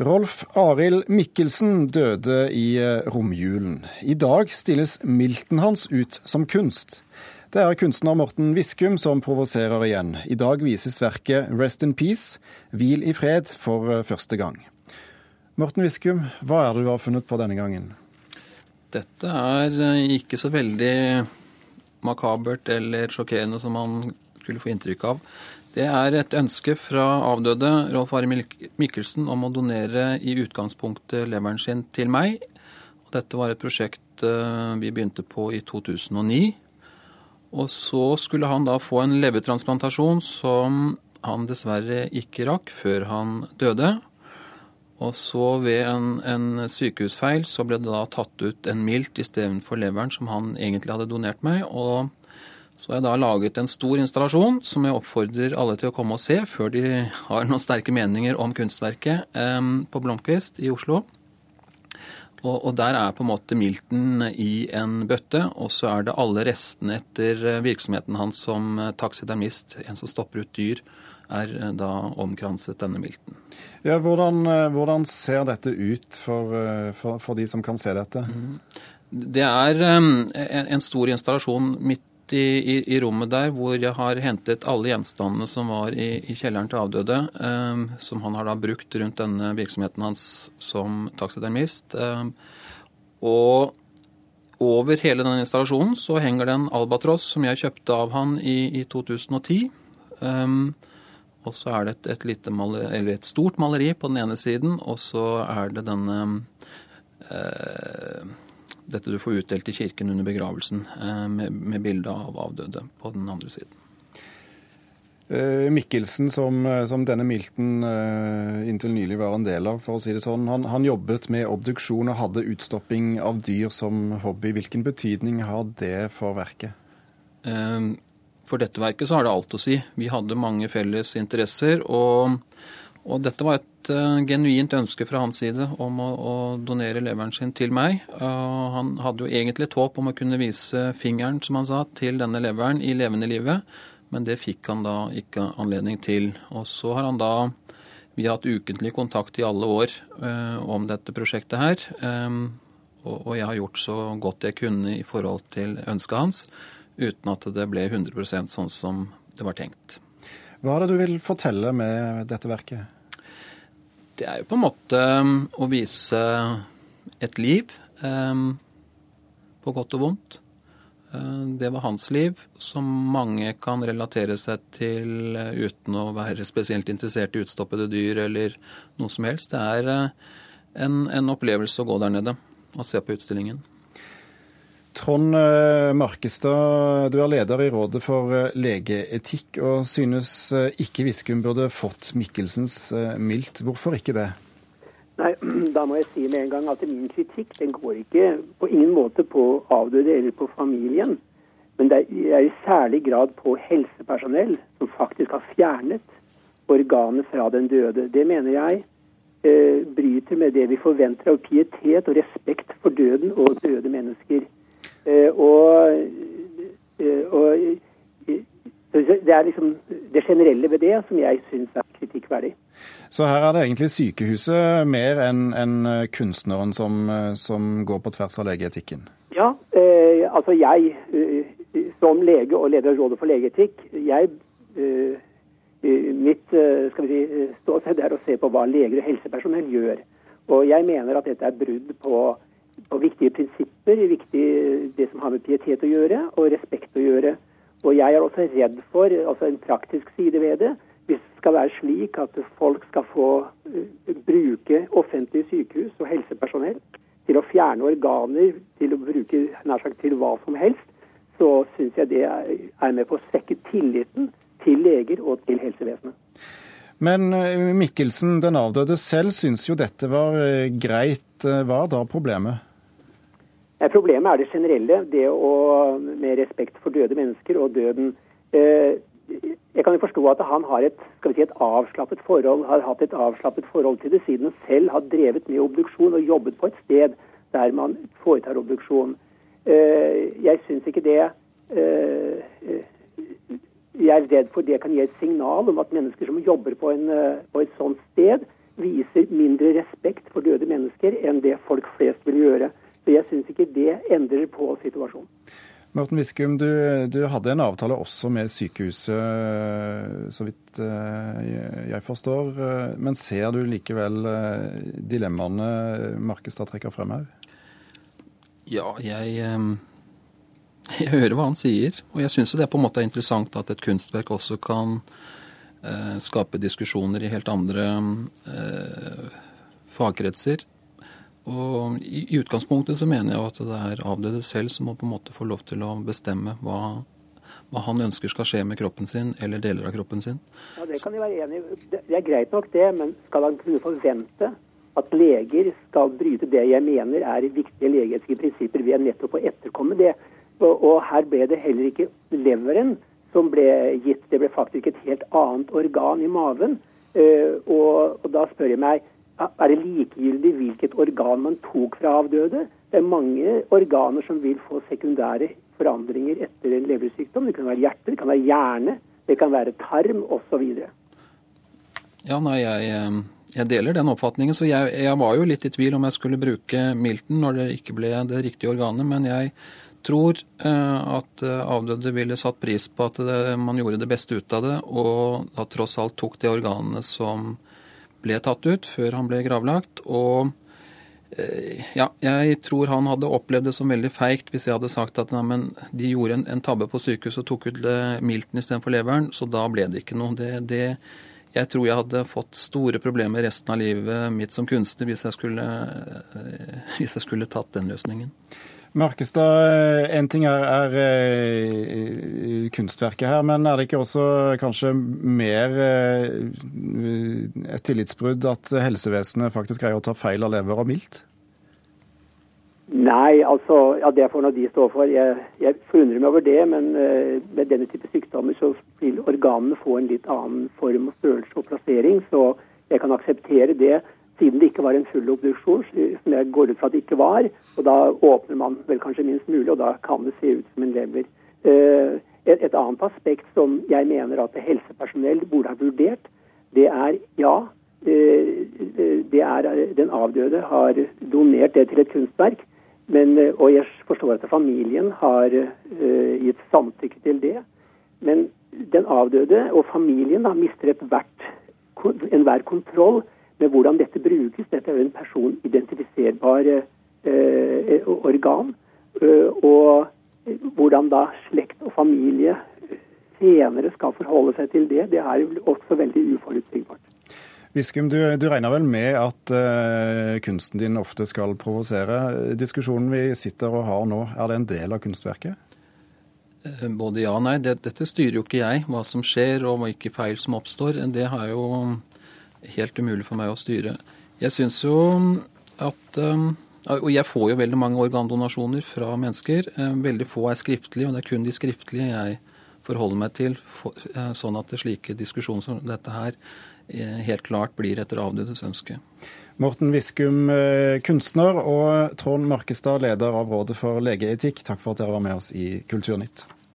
Rolf Arild Mikkelsen døde i eh, romjulen. I dag stilles milten hans ut som kunst. Det er kunstner Morten Viskum som provoserer igjen. I dag vises verket 'Rest in Peace', hvil i fred, for eh, første gang. Morten Viskum, hva er det du har funnet på denne gangen? Dette er eh, ikke så veldig makabert eller sjokkerende som man skulle få inntrykk av. Det er et ønske fra avdøde Rolf Are Mikkelsen om å donere i utgangspunktet leveren sin til meg. Dette var et prosjekt eh, vi begynte på i 2009. Og så skulle han da få en levertransplantasjon som han dessverre ikke rakk før han døde. Og så ved en, en sykehusfeil så ble det da tatt ut en milt istedenfor leveren som han egentlig hadde donert meg. og så jeg har jeg da laget en stor installasjon som jeg oppfordrer alle til å komme og se før de har noen sterke meninger om kunstverket på Blomkvist i Oslo. Og, der er på en måte Milton i en bøtte, og så er det alle restene etter eh, virksomheten hans som taksidermist, taxidermist, en som stopper ut dyr, er eh, da omkranset denne Milton. Ja, hvordan, hvordan ser dette ut for, for, for, de som kan se dette? Mm. Det er en, en stor installasjon midt i, i, i, rommet der hvor jeg har hentet alle gjenstandene som var i, i kjelleren til avdøde, eh, som han har da brukt rundt denne virksomheten hans som taxidermist. Eh, og over hele denne installasjonen så henger det en albatross som jeg kjøpte av han i, 2010. Um, eh, og så er det et, et, maleri, et stort maleri på den ene siden, og så er det denne uh, dette du får utdelt i kirken under begravelsen, eh, med, med bilde av avdøde på den andre siden. Eh, Mikkelsen, som, eh, som, denne milten inntil nylig var en del av, for å si det sånn, han, han, jobbet med obduksjon og hadde utstopping av dyr som hobby. Hvilken betydning har det for verket? For dette verket så har det alt å si. Vi hadde mange felles interesser. og og dette var et uh, genuint ønske fra hans side om å, å donere leveren sin til meg. Uh, han hadde jo egentlig et håp om å kunne vise fingeren, som han sa, til denne leveren i levende livet, men det fikk han da ikke anledning til. Og så har han da Vi har hatt ukentlig kontakt i alle år uh, om dette prosjektet her. Um, og, og, jeg har gjort så godt jeg kunne i forhold til ønsket hans, uten at det ble 100% sånn som det var tenkt. Hva er det du vil fortelle med dette verket? Det er jo på en måte um, å vise et liv, um, på godt og vondt. Uh, det var hans liv, som mange kan relatere seg til uh, uten å være spesielt interessert i utstoppede dyr eller noe som helst. Det er uh, en, en opplevelse å gå der nede og se på utstillingen. Trond eh, Markestad, du er leder i Rådet for eh, legeetikk, og synes eh, ikke Viskum burde fått Mikkelsens mildt. Hvorfor ikke det? Nei, Da må jeg si med en gang at min kritikk den går ikke på ingen måte på avdøde eller på familien. Men det er i særlig grad på helsepersonell som faktisk har fjernet organet fra den døde. Det mener jeg bryter med det vi forventer av pietet og respekt for døden og døde mennesker. Eh, og, eh, og det er liksom det generelle ved det som jeg syns er kritikkverdig. Så her er det egentlig sykehuset mer enn en kunstneren som, som, går på tvers av legeetikken? Ja, eh, altså jeg eh, som lege og leder av Rådet for legeetikk, jeg eh, Mitt skal vi si, ståsted er å se på hva leger og helsepersonell gjør. Og jeg mener at dette er brudd på på viktige prinsipper, viktig, det som har med pietet å gjøre, og respekt å gjøre. Og jeg er også redd for altså en praktisk side ved det. Hvis det skal være slik at folk skal få uh, bruke offentlige sykehus og helsepersonell til å fjerne organer, til å bruke nær sagt til hva som helst, så syns jeg det er med på å svekke tilliten til leger og til helsevesenet. Men uh, Mikkelsen, den avdøde selv, syns jo dette var uh, greit. Hva er da problemet? Problemet er det generelle, det å med respekt for døde mennesker og døden. Eh, jeg kan jo forstå at han har et, si, et avslappet forhold, har hatt et avslappet forhold til det, siden han selv har drevet med obduksjon og jobbet på et sted der man foretar obduksjon. Eh, jeg syns ikke det eh, Jeg er redd for det kan gi et signal om at mennesker som jobber på, en, på et sånt sted, viser mindre respekt for døde mennesker enn det folk flest vil gjøre. Så jeg syns ikke det endrer på situasjonen. Morten Viskum, du, du, hadde en avtale også med sykehuset, så vidt jeg forstår. Men ser du likevel dilemmaene Markestad trekker frem her? Ja, jeg, jeg hører hva han sier. Og jeg syns det er på en måte interessant at et kunstverk også kan Eh, skape diskusjoner i helt andre eh, fagkretser. Og i, i, utgangspunktet så mener jeg at det er avdøde selv som må på en måte få lov til å bestemme hva, hva han ønsker skal skje med kroppen sin, eller deler av kroppen sin. Ja, Det kan jeg være enig i. Det er greit nok det, men skal han kunne forvente at leger skal bryte det jeg mener er viktige legeetiske prinsipper ved nettopp å etterkomme det? Og, og her ble det heller ikke leveren som ble gitt. Det ble faktisk et helt annet organ i maven. Uh, og, og, da spør jeg meg det likegyldig hvilket organ man tok fra avdøde. Det er mange organer som vil få sekundære forandringer etter en leversykdom. Det kan være hjerte, det kan være hjerne, det kan være tarm osv. Ja, nei, jeg, eh, jeg, deler den oppfatningen. Så jeg, jeg, var jo litt i tvil om jeg skulle bruke Milton når det ikke ble det riktige organet. Men jeg tror eh, at eh, avdøde ville satt pris på at man gjorde det beste ut av det, og da tross alt tok de organene som ble tatt ut før han ble gravlagt. Og eh, ja, jeg tror han hadde opplevd det som veldig feigt hvis jeg hadde sagt at nei, de gjorde en, en, tabbe på sykehuset og tok ut milten istedenfor leveren, så da ble det ikke noe. Det, det, jeg tror jeg hadde fått store problemer resten av livet mitt som kunstner hvis jeg skulle, hvis jeg skulle tatt den løsningen. Markestad, en ting er, er, er, kunstverket her, men er det ikke også kanskje mer et tillitsbrudd at helsevesenet faktisk greier å ta feil av lever og mildt? Nei, altså, ja, det får nå de stå for. Jeg, jeg forundrer meg over det, men uh, med denne type sykdommer så vil organene få en litt annen form og størrelse og plassering, så jeg kan akseptere det siden det ikke var en full obduksjon, som jeg går ut fra at det ikke var. Og da åpner man vel kanskje minst mulig, og da kan det se ut som en lever. Eh, et, et annet aspekt som jeg mener at helsepersonell burde ha vurdert, det er ja, eh, det er den avdøde har donert det til et kunstverk. Men, eh, og jeg forstår at familien har gitt samtykke til det. Men den avdøde og familien da mister enhver kontroll med hvordan dette brukes. Dette er jo en personidentifiserbar eh, organ. Eh, og hvordan da slekt og familie senere skal forholde seg til det, det er jo også veldig uforutsigbart. Viskum, du, du, regner vel med at uh, kunsten din ofte skal provosere. Diskusjonen vi sitter og har nå, er det en del av kunstverket? Både ja og nei. Dette styrer jo ikke jeg, hva som skjer og hvilke feil som oppstår. Det har jo helt umulig for meg å styre. Jeg syns jo at um, Og jeg får jo veldig mange organdonasjoner fra mennesker. Eh, veldig få er skriftlige, og det er kun de skriftlige jeg forholder meg til, eh, sånn at slike diskusjoner som dette her eh, helt klart blir etter avdødes ønske. Morten Viskum, kunstner, og Trond Markestad, leder av Rådet for legeetikk, takk for at dere var med oss i Kulturnytt.